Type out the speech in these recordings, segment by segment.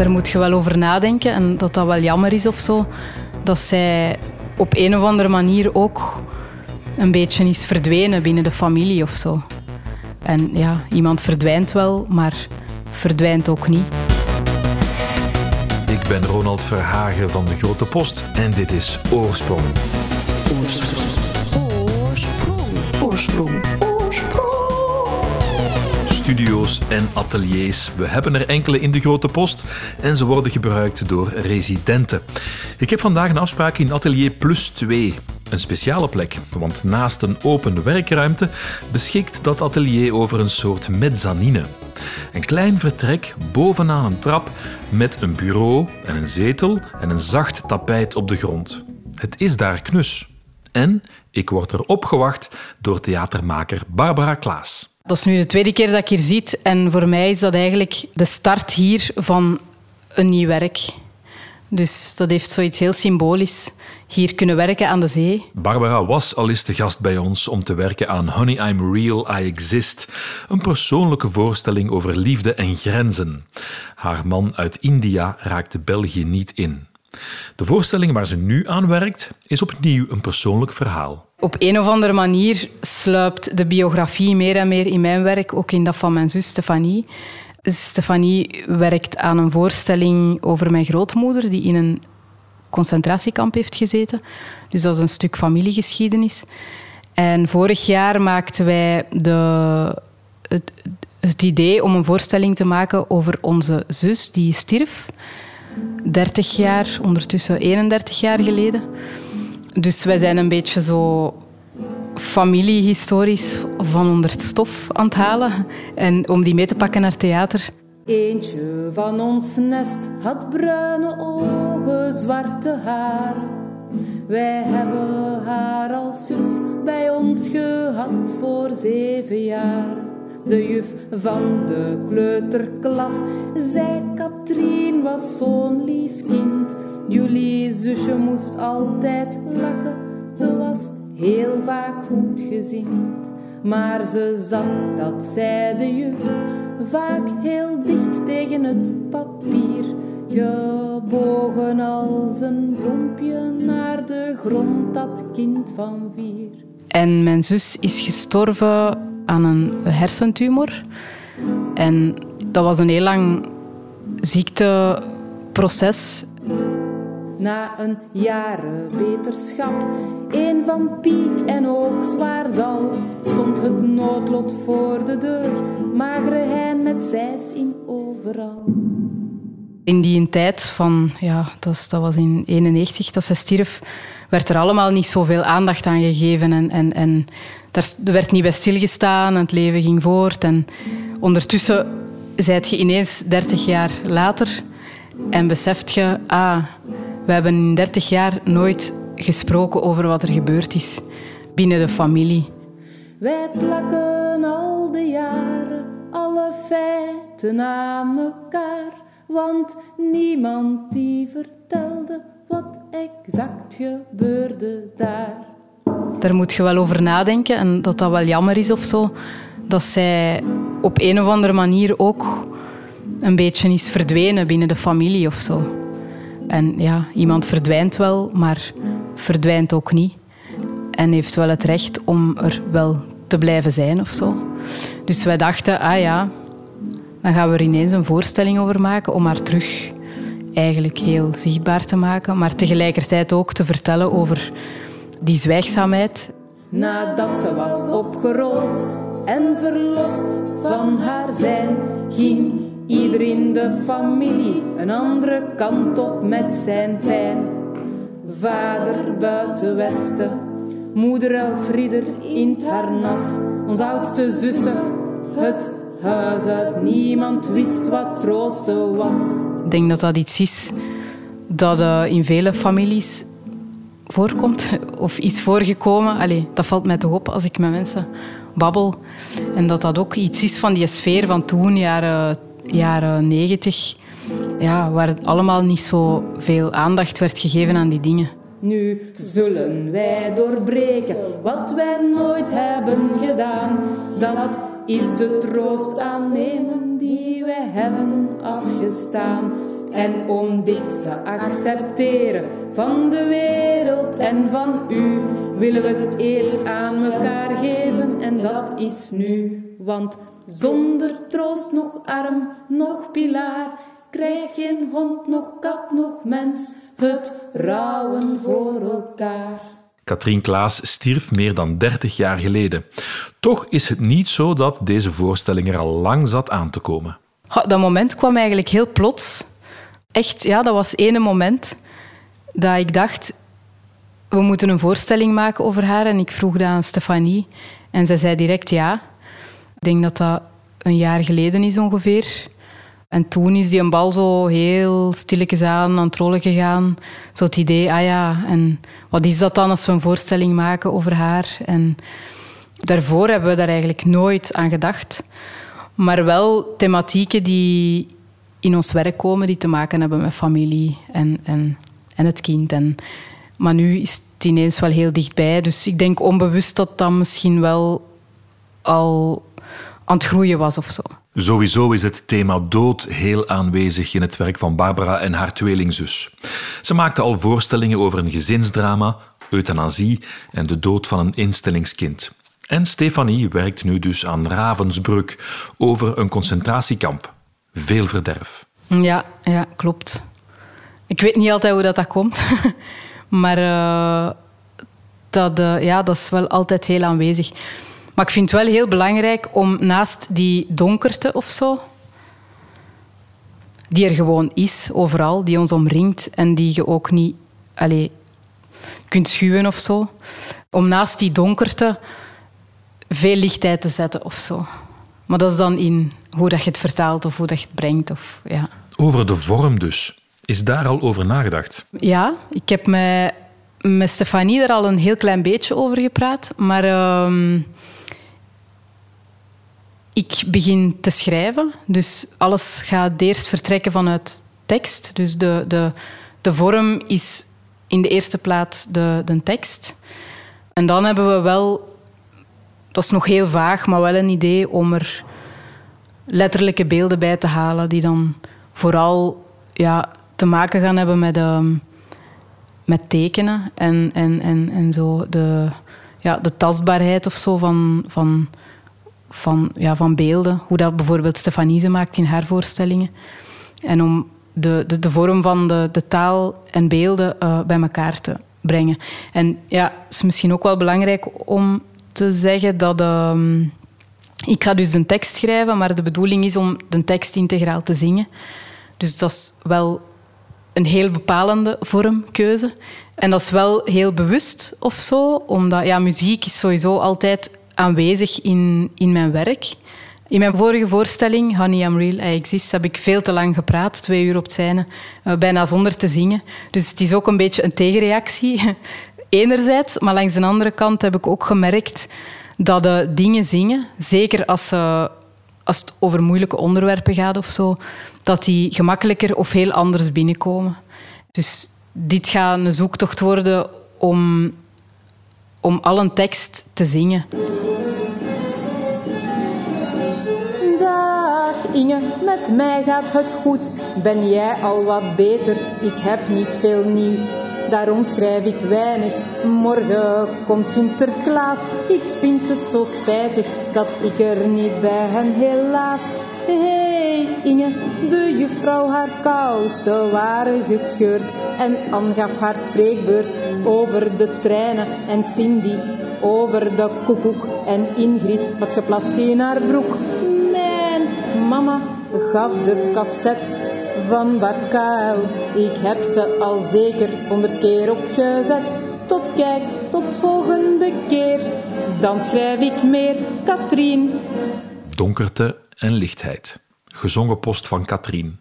Daar moet je wel over nadenken en dat dat wel jammer is of zo. Dat zij op een of andere manier ook een beetje is verdwenen binnen de familie of zo. En ja, iemand verdwijnt wel, maar verdwijnt ook niet. Ik ben Ronald Verhagen van de Grote Post en dit is Oorsprong. Oorsprong. Studio's en ateliers. We hebben er enkele in de Grote Post en ze worden gebruikt door residenten. Ik heb vandaag een afspraak in Atelier Plus 2. Een speciale plek, want naast een open werkruimte beschikt dat atelier over een soort mezzanine. Een klein vertrek bovenaan een trap met een bureau en een zetel en een zacht tapijt op de grond. Het is daar knus. En ik word er opgewacht door theatermaker Barbara Klaas. Dat is nu de tweede keer dat ik hier zit en voor mij is dat eigenlijk de start hier van een nieuw werk. Dus dat heeft zoiets heel symbolisch. Hier kunnen werken aan de zee. Barbara was al eens te gast bij ons om te werken aan Honey I'm Real, I Exist. Een persoonlijke voorstelling over liefde en grenzen. Haar man uit India raakte België niet in. De voorstelling waar ze nu aan werkt is opnieuw een persoonlijk verhaal. Op een of andere manier sluipt de biografie meer en meer in mijn werk, ook in dat van mijn zus Stefanie. Stefanie werkt aan een voorstelling over mijn grootmoeder, die in een concentratiekamp heeft gezeten. Dus dat is een stuk familiegeschiedenis. En vorig jaar maakten wij de, het, het idee om een voorstelling te maken over onze zus die stierf. 30 jaar, ondertussen 31 jaar geleden. Dus wij zijn een beetje zo familiehistorisch van onder het stof aan het halen. En om die mee te pakken naar theater. Eentje van ons nest had bruine ogen, zwarte haar. Wij hebben haar als zus bij ons gehad voor zeven jaar. De juf van de kleuterklas zei Katrien was zo'n lief kind. Jullie zusje moest altijd lachen, ze was heel vaak goed gezind. Maar ze zat, dat zei de juf, vaak heel dicht tegen het papier. Gebogen als een bloempje naar de grond, dat kind van vier. En mijn zus is gestorven aan een hersentumor. En dat was een heel lang ziekteproces. Na een jaren beterschap, een van piek en ook zwaardal, stond het noodlot voor de deur, magere hein met zijs in overal. In die tijd van, ja, dat, dat was in 91 dat zij stierf, werd er allemaal niet zoveel aandacht aan gegeven. En, en, en daar werd niet bij stilgestaan en het leven ging voort. En ondertussen zijt je ineens 30 jaar later en beseft je, ah, we hebben in 30 jaar nooit gesproken over wat er gebeurd is binnen de familie. Wij plakken al de jaren alle feiten aan elkaar, want niemand die vertelde wat exact gebeurde daar. Daar moet je wel over nadenken en dat dat wel jammer is of zo. Dat zij op een of andere manier ook een beetje is verdwenen binnen de familie of zo. En ja, iemand verdwijnt wel, maar verdwijnt ook niet. En heeft wel het recht om er wel te blijven zijn of zo. Dus wij dachten, ah ja, dan gaan we er ineens een voorstelling over maken om haar terug eigenlijk heel zichtbaar te maken, maar tegelijkertijd ook te vertellen over die zwijgzaamheid. Nadat ze was opgerold en verlost van haar zijn, ging ieder in de familie een andere kant op met zijn pijn. Vader buiten Westen, moeder als ridder in het harnas, ons oudste zussen, het huis uit. Niemand wist wat troosten was. Ik denk dat dat iets is dat uh, in vele families voorkomt of is voorgekomen. Allee, dat valt mij toch op als ik met mensen babbel. En dat dat ook iets is van die sfeer van toen, jaren, jaren 90, ja, waar het allemaal niet zo veel aandacht werd gegeven aan die dingen. Nu zullen wij doorbreken wat wij nooit hebben gedaan. Dat is de troost aannemen die wij hebben afgestaan. En om dit te accepteren van de wereld en van u, willen we het eerst aan elkaar geven en dat is nu. Want zonder troost nog arm, nog pilaar, krijg geen hond, nog kat, nog mens het rouwen voor elkaar. Katrien Klaas stierf meer dan 30 jaar geleden. Toch is het niet zo dat deze voorstelling er al lang zat aan te komen. dat moment kwam eigenlijk heel plots. Echt, ja, dat was ene moment dat ik dacht, we moeten een voorstelling maken over haar. En ik vroeg dat aan Stefanie. En zij zei direct ja. Ik denk dat dat een jaar geleden is ongeveer. En toen is die een bal zo heel stilletjes aan aan het rollen gegaan. Zo het idee, ah ja, en wat is dat dan als we een voorstelling maken over haar? En daarvoor hebben we daar eigenlijk nooit aan gedacht. Maar wel thematieken die in ons werk komen, die te maken hebben met familie en, en, en het kind. En, maar nu is het ineens wel heel dichtbij. Dus ik denk onbewust dat dat misschien wel al aan het groeien was of zo. Sowieso is het thema dood heel aanwezig in het werk van Barbara en haar tweelingzus. Ze maakte al voorstellingen over een gezinsdrama, euthanasie en de dood van een instellingskind. En Stefanie werkt nu dus aan Ravensbrück over een concentratiekamp. Veel verderf. Ja, ja klopt. Ik weet niet altijd hoe dat, dat komt, maar uh, dat, uh, ja, dat is wel altijd heel aanwezig. Maar ik vind het wel heel belangrijk om naast die donkerte of zo, die er gewoon is, overal, die ons omringt en die je ook niet allez, kunt schuwen of zo, om naast die donkerte veel lichtheid te zetten of zo. Maar dat is dan in hoe dat je het vertaalt of hoe dat je het brengt. Of, ja. Over de vorm dus. Is daar al over nagedacht? Ja, ik heb met, Stefanie er al een heel klein beetje over gepraat. Maar uh, ik begin te schrijven. Dus alles gaat eerst vertrekken vanuit tekst. Dus de, de, de vorm is in de eerste plaats de, de tekst. En dan hebben we wel, dat is nog heel vaag, maar wel een idee om er letterlijke beelden bij te halen die dan vooral ja, te maken gaan hebben met, uh, met tekenen en, en, en, en zo de, ja, de tastbaarheid of zo van, van van, ja, van beelden. Hoe dat bijvoorbeeld Stefanie ze maakt in haar voorstellingen. En om de, de, de vorm van de, de taal en beelden uh, bij elkaar te brengen. En ja, het is misschien ook wel belangrijk om te zeggen dat... Uh, ik ga dus een tekst schrijven, maar de bedoeling is om de tekst integraal te zingen. Dus dat is wel een heel bepalende vormkeuze. En dat is wel heel bewust of zo, omdat ja, muziek is sowieso altijd aanwezig in, in mijn werk. In mijn vorige voorstelling, Honey I'm Real, I Exist, heb ik veel te lang gepraat, twee uur op het scène, uh, bijna zonder te zingen. Dus het is ook een beetje een tegenreactie, enerzijds. Maar langs de andere kant heb ik ook gemerkt dat de dingen zingen, zeker als, uh, als het over moeilijke onderwerpen gaat of zo, dat die gemakkelijker of heel anders binnenkomen. Dus dit gaat een zoektocht worden om, om al een tekst te zingen. Inge, met mij gaat het goed. Ben jij al wat beter? Ik heb niet veel nieuws. Daarom schrijf ik weinig. Morgen komt Sinterklaas. Ik vind het zo spijtig dat ik er niet bij hen, helaas. Hey, Inge, de juffrouw haar kousen waren gescheurd. En Anne gaf haar spreekbeurt over de treinen. En Cindy over de koekoek. En Ingrid had geplast in haar broek. Mama gaf de cassette van Bart KL. Ik heb ze al zeker honderd keer opgezet. Tot kijk, tot volgende keer. Dan schrijf ik meer, Katrien. Donkerte en lichtheid. Gezongen post van Katrien.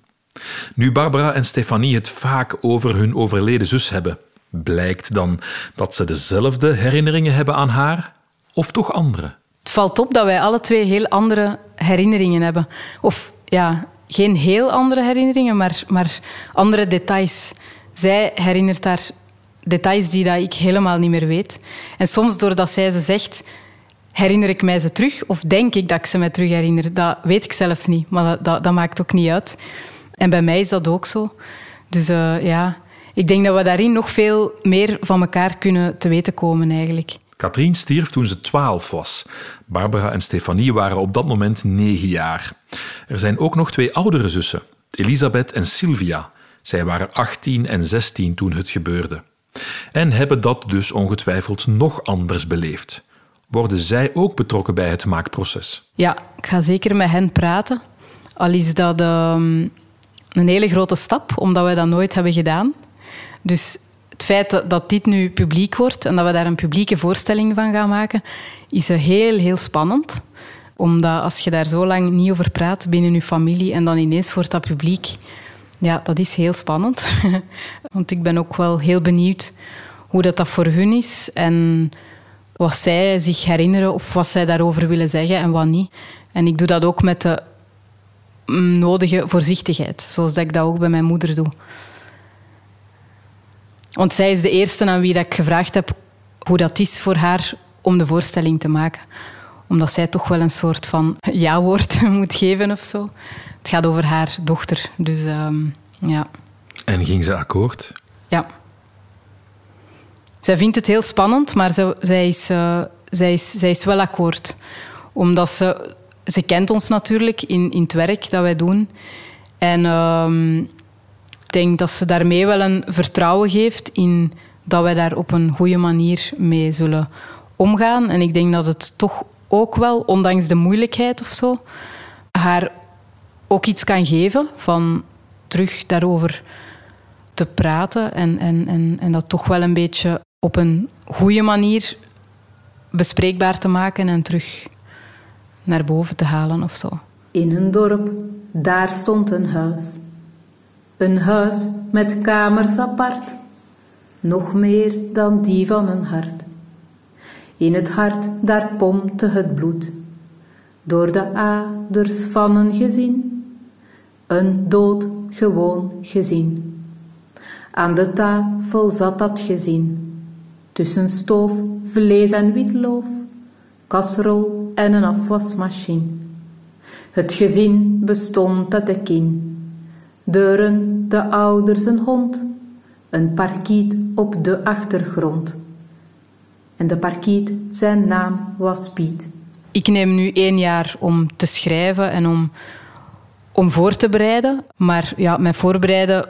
Nu Barbara en Stefanie het vaak over hun overleden zus hebben, blijkt dan dat ze dezelfde herinneringen hebben aan haar of toch andere? Het valt op dat wij alle twee heel andere herinneringen hebben. Of ja, geen heel andere herinneringen, maar, maar andere details. Zij herinnert daar details die dat ik helemaal niet meer weet. En soms doordat zij ze zegt, herinner ik mij ze terug. Of denk ik dat ik ze mij terug herinner. Dat weet ik zelfs niet, maar dat, dat, maakt ook niet uit. En bij mij is dat ook zo. Dus uh, ja, ik denk dat we daarin nog veel meer van elkaar kunnen te weten komen eigenlijk. Katrien stierf toen ze twaalf was. Barbara en Stefanie waren op dat moment negen jaar. Er zijn ook nog twee oudere zussen, Elisabeth en Sylvia. Zij waren 18 en 16 toen het gebeurde. En hebben dat dus ongetwijfeld nog anders beleefd. Worden zij ook betrokken bij het maakproces? Ja, ik ga zeker met hen praten. Al is dat ehm, een hele grote stap, omdat wij dat nooit hebben gedaan. Dus het feit dat dit nu publiek wordt en dat we daar een publieke voorstelling van gaan maken, is heel, heel spannend. Omdat als je daar zo lang niet over praat binnen je familie en dan ineens wordt dat publiek, ja, dat is heel spannend. Want ik ben ook wel heel benieuwd hoe dat, dat voor hun is en wat zij zich herinneren of wat zij daarover willen zeggen en wat niet. En ik doe dat ook met de nodige voorzichtigheid, zoals dat ik dat ook bij mijn moeder doe. Want zij is de eerste aan wie dat ik gevraagd heb hoe dat is voor haar om de voorstelling te maken. Omdat zij toch wel een soort van ja-woord moet geven of zo. Het gaat over haar dochter, dus ehm, ja. En ging ze akkoord? Ja. Zij vindt het heel spannend, maar ze, zij, is, uh, zij, is, zij is wel akkoord. Omdat ze... Ze kent ons natuurlijk in, in het werk dat wij doen. En ik denk dat ze daarmee wel een vertrouwen geeft in dat wij daar op een goede manier mee zullen omgaan. En ik denk dat het toch ook wel, ondanks de moeilijkheid of zo, haar ook iets kan geven van terug daarover te praten en, en, en, en dat toch wel een beetje op een goede manier bespreekbaar te maken en terug naar boven te halen of zo. In een dorp, daar stond een huis. Een huis met kamers apart, nog meer dan die van een hart. In het hart daar pompte het bloed, door de aders van een gezin, een doodgewoon gezin. Aan de tafel zat dat gezin, tussen stoof, vlees en witloof, kasrol en een afwasmachine. Het gezin bestond uit de kin, deuren, de ouders, een hond, een parkiet op de achtergrond. En de parkiet, zijn naam was Piet. Ik neem nu één jaar om te schrijven en om, om voor te bereiden. Maar ja, mijn voorbereiden,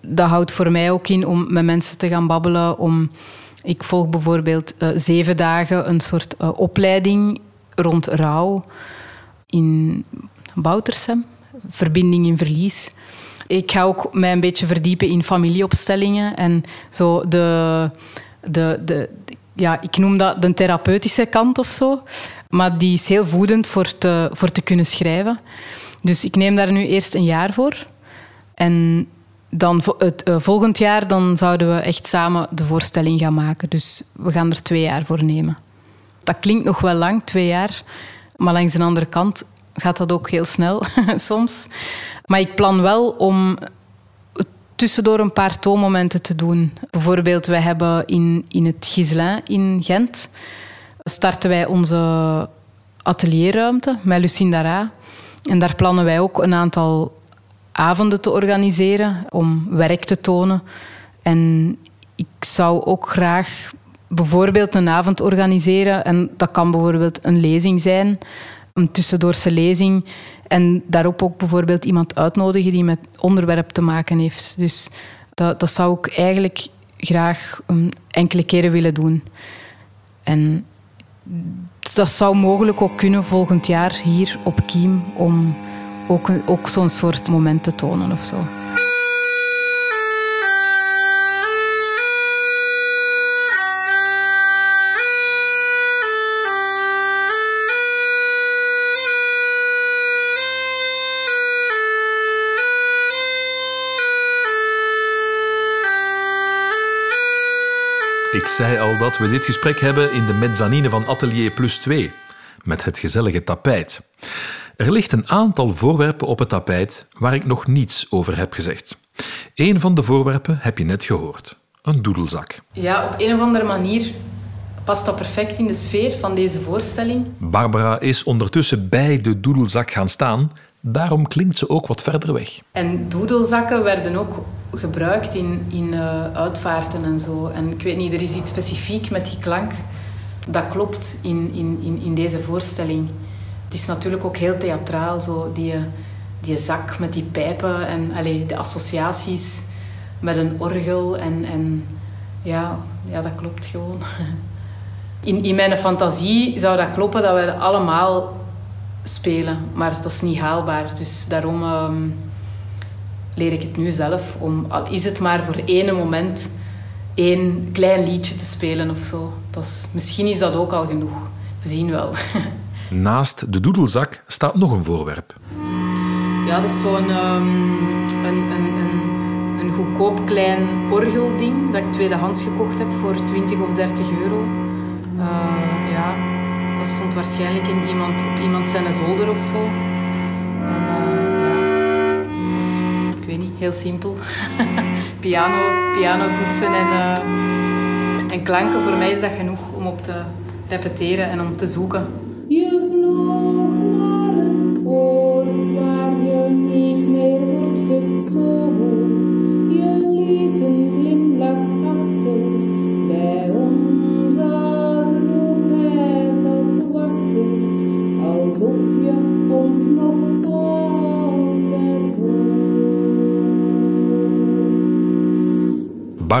dat houdt voor mij ook in om met mensen te gaan babbelen. Om, ik volg bijvoorbeeld uh, zeven dagen een soort uh, opleiding rond rouw in Boutersem verbinding in verlies. Ik ga ook mij een beetje verdiepen in familieopstellingen en zo de, de, de, ja, ik noem dat de therapeutische kant of zo. Maar die is heel voedend voor te, voor te kunnen schrijven. Dus ik neem daar nu eerst een jaar voor. En dan het uh, volgend jaar dan zouden we echt samen de voorstelling gaan maken. Dus we gaan er twee jaar voor nemen. Dat klinkt nog wel lang, twee jaar. Maar langs de andere kant gaat dat ook heel snel soms. Maar ik plan wel om tussendoor een paar toonmomenten te doen. Bijvoorbeeld, wij hebben in, in het Giselin in Gent starten wij onze atelierruimte met Lucinda Ra. En daar plannen wij ook een aantal avonden te organiseren om werk te tonen. En ik zou ook graag bijvoorbeeld een avond organiseren. En dat kan bijvoorbeeld een lezing zijn een tussendoorse lezing. En daarop ook bijvoorbeeld iemand uitnodigen die met onderwerp te maken heeft. Dus dat, dat zou ik eigenlijk graag enkele keren willen doen. En dat zou mogelijk ook kunnen volgend jaar hier op Kiem om ook, ook zo'n soort moment te tonen of zo. Ik zei al dat we dit gesprek hebben in de mezzanine van Atelier Plus 2, met het gezellige tapijt. Er ligt een aantal voorwerpen op het tapijt waar ik nog niets over heb gezegd. Een van de voorwerpen heb je net gehoord. Een doedelzak. Ja, op een of andere manier past dat perfect in de sfeer van deze voorstelling. Barbara is ondertussen bij de doedelzak gaan staan Daarom klinkt ze ook wat verder weg. En doedelzakken werden ook gebruikt in, in uh, uitvaarten en zo. En ik weet niet, er is iets specifiek met die klank dat klopt in, in, in, deze voorstelling. Het is natuurlijk ook heel theatraal, zo die, die zak met die pijpen en allee, de associaties met een orgel. En, en ja, ja, dat klopt gewoon. In, in mijn fantasie zou dat kloppen dat we allemaal spelen, maar dat is niet haalbaar. Dus daarom ehm, leer ik het nu zelf. Om, al is het maar voor één moment één klein liedje te spelen of zo. Dat is, misschien is dat ook al genoeg. We zien wel. Naast de doedelzak staat nog een voorwerp. Ja, dat is zo'n um, een, een, een, een goedkoop klein orgelding dat ik tweedehands gekocht heb voor 20 of 30 euro. Uh, ja, dat stond waarschijnlijk in iemand, op iemand zijn zolder of zo. Heel simpel. piano, piano toetsen en, uh, en klanken, voor mij is dat genoeg om op te repeteren en om te zoeken.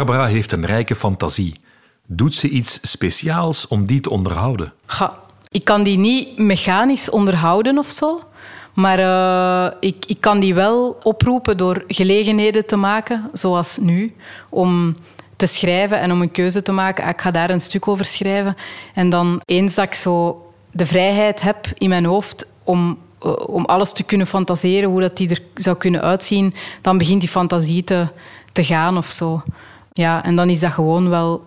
Barbara heeft een rijke fantasie. Doet ze iets speciaals om die te onderhouden? Ik kan die niet mechanisch onderhouden of zo. Maar uh, ik, ik kan die wel oproepen door gelegenheden te maken, zoals nu, om te schrijven en om een keuze te maken. Ik ga daar een stuk over schrijven. En dan eens dat ik zo de vrijheid heb in mijn hoofd om, uh, om alles te kunnen fantaseren, hoe dat die er zou kunnen uitzien, dan begint die fantasie te, te gaan of zo. Ja, en dan is dat gewoon wel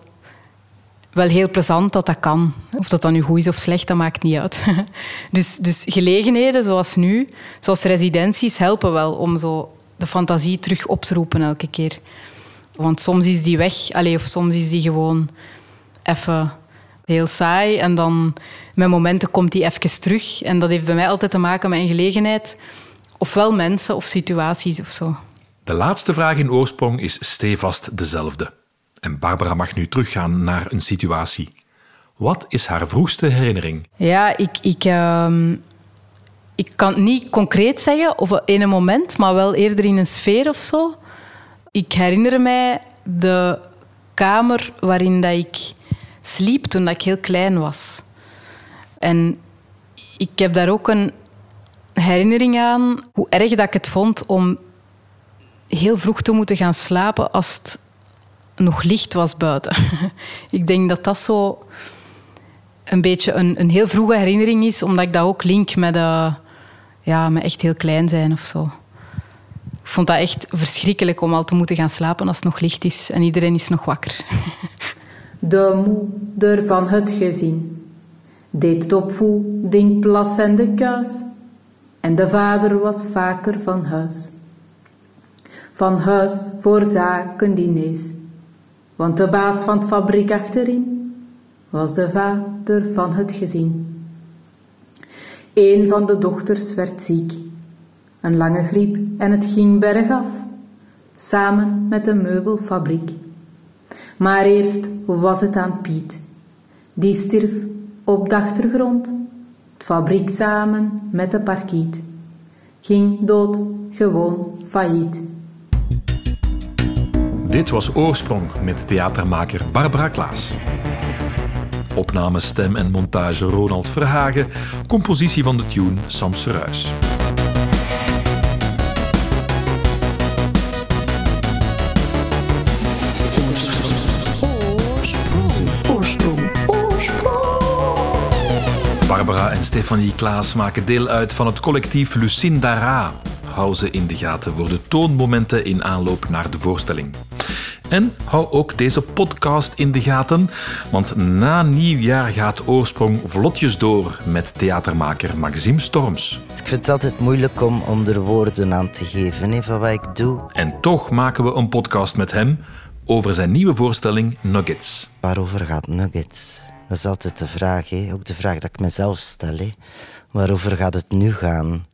wel heel plezant dat dat kan. Of dat dan nu goed is of slecht, dat maakt niet uit. Dus, dus gelegenheden zoals nu, zoals residenties, helpen wel om zo de fantasie terug op te roepen elke keer. Want soms is die weg, allez, of soms is die gewoon even heel saai. En dan met momenten komt die even terug. En dat heeft bij mij altijd te maken met een gelegenheid. Ofwel mensen of situaties of zo. De laatste vraag in oorsprong is stevast dezelfde. En Barbara mag nu teruggaan naar een situatie. Wat is haar vroegste herinnering? Ja, ik, ik, uh, ik kan het niet concreet zeggen of in een moment, maar wel eerder in een sfeer of zo. Ik herinner mij de kamer waarin dat ik sliep toen dat ik heel klein was. En ik heb daar ook een herinnering aan hoe erg dat ik het vond om heel vroeg te moeten gaan slapen als het nog licht was buiten. ik denk dat dat zo een beetje een, een heel vroege herinnering is, omdat ik dat ook link met, uh, ja, met echt heel klein zijn of zo. Ik vond dat echt verschrikkelijk om al te moeten gaan slapen als het nog licht is en iedereen is nog wakker. De moeder van het gezin deed de opvoeding, plas en de kuis. En de vader was vaker van huis. Van huis voor zaken diners. Want de baas van het fabriek achterin was de vader van het gezin. Een van de dochters werd ziek, een lange griep en het ging bergaf, samen met de meubelfabriek. Maar eerst was het aan Piet, die stierf op de achtergrond, het fabriek samen met de parkiet, ging dood, gewoon failliet. Dit was Oorsprong met theatermaker Barbara Klaas. Opname, stem en montage Ronald Verhagen. Compositie van de tune Sam Seruis. Barbara en Stefanie Klaas maken deel uit van het collectief Lucinda Ra. Hou ze in de gaten voor de toonmomenten in aanloop naar de voorstelling. En hou ook deze podcast in de gaten, want na nieuwjaar gaat Oorsprong vlotjes door met theatermaker Maxime Storms. Ik vind het altijd moeilijk om, om er woorden aan te geven he, van wat ik doe. En toch maken we een podcast met hem over zijn nieuwe voorstelling Nuggets. Waarover gaat Nuggets? Dat is altijd de vraag, he. ook de vraag dat ik mezelf stel. He. Waarover gaat het nu gaan?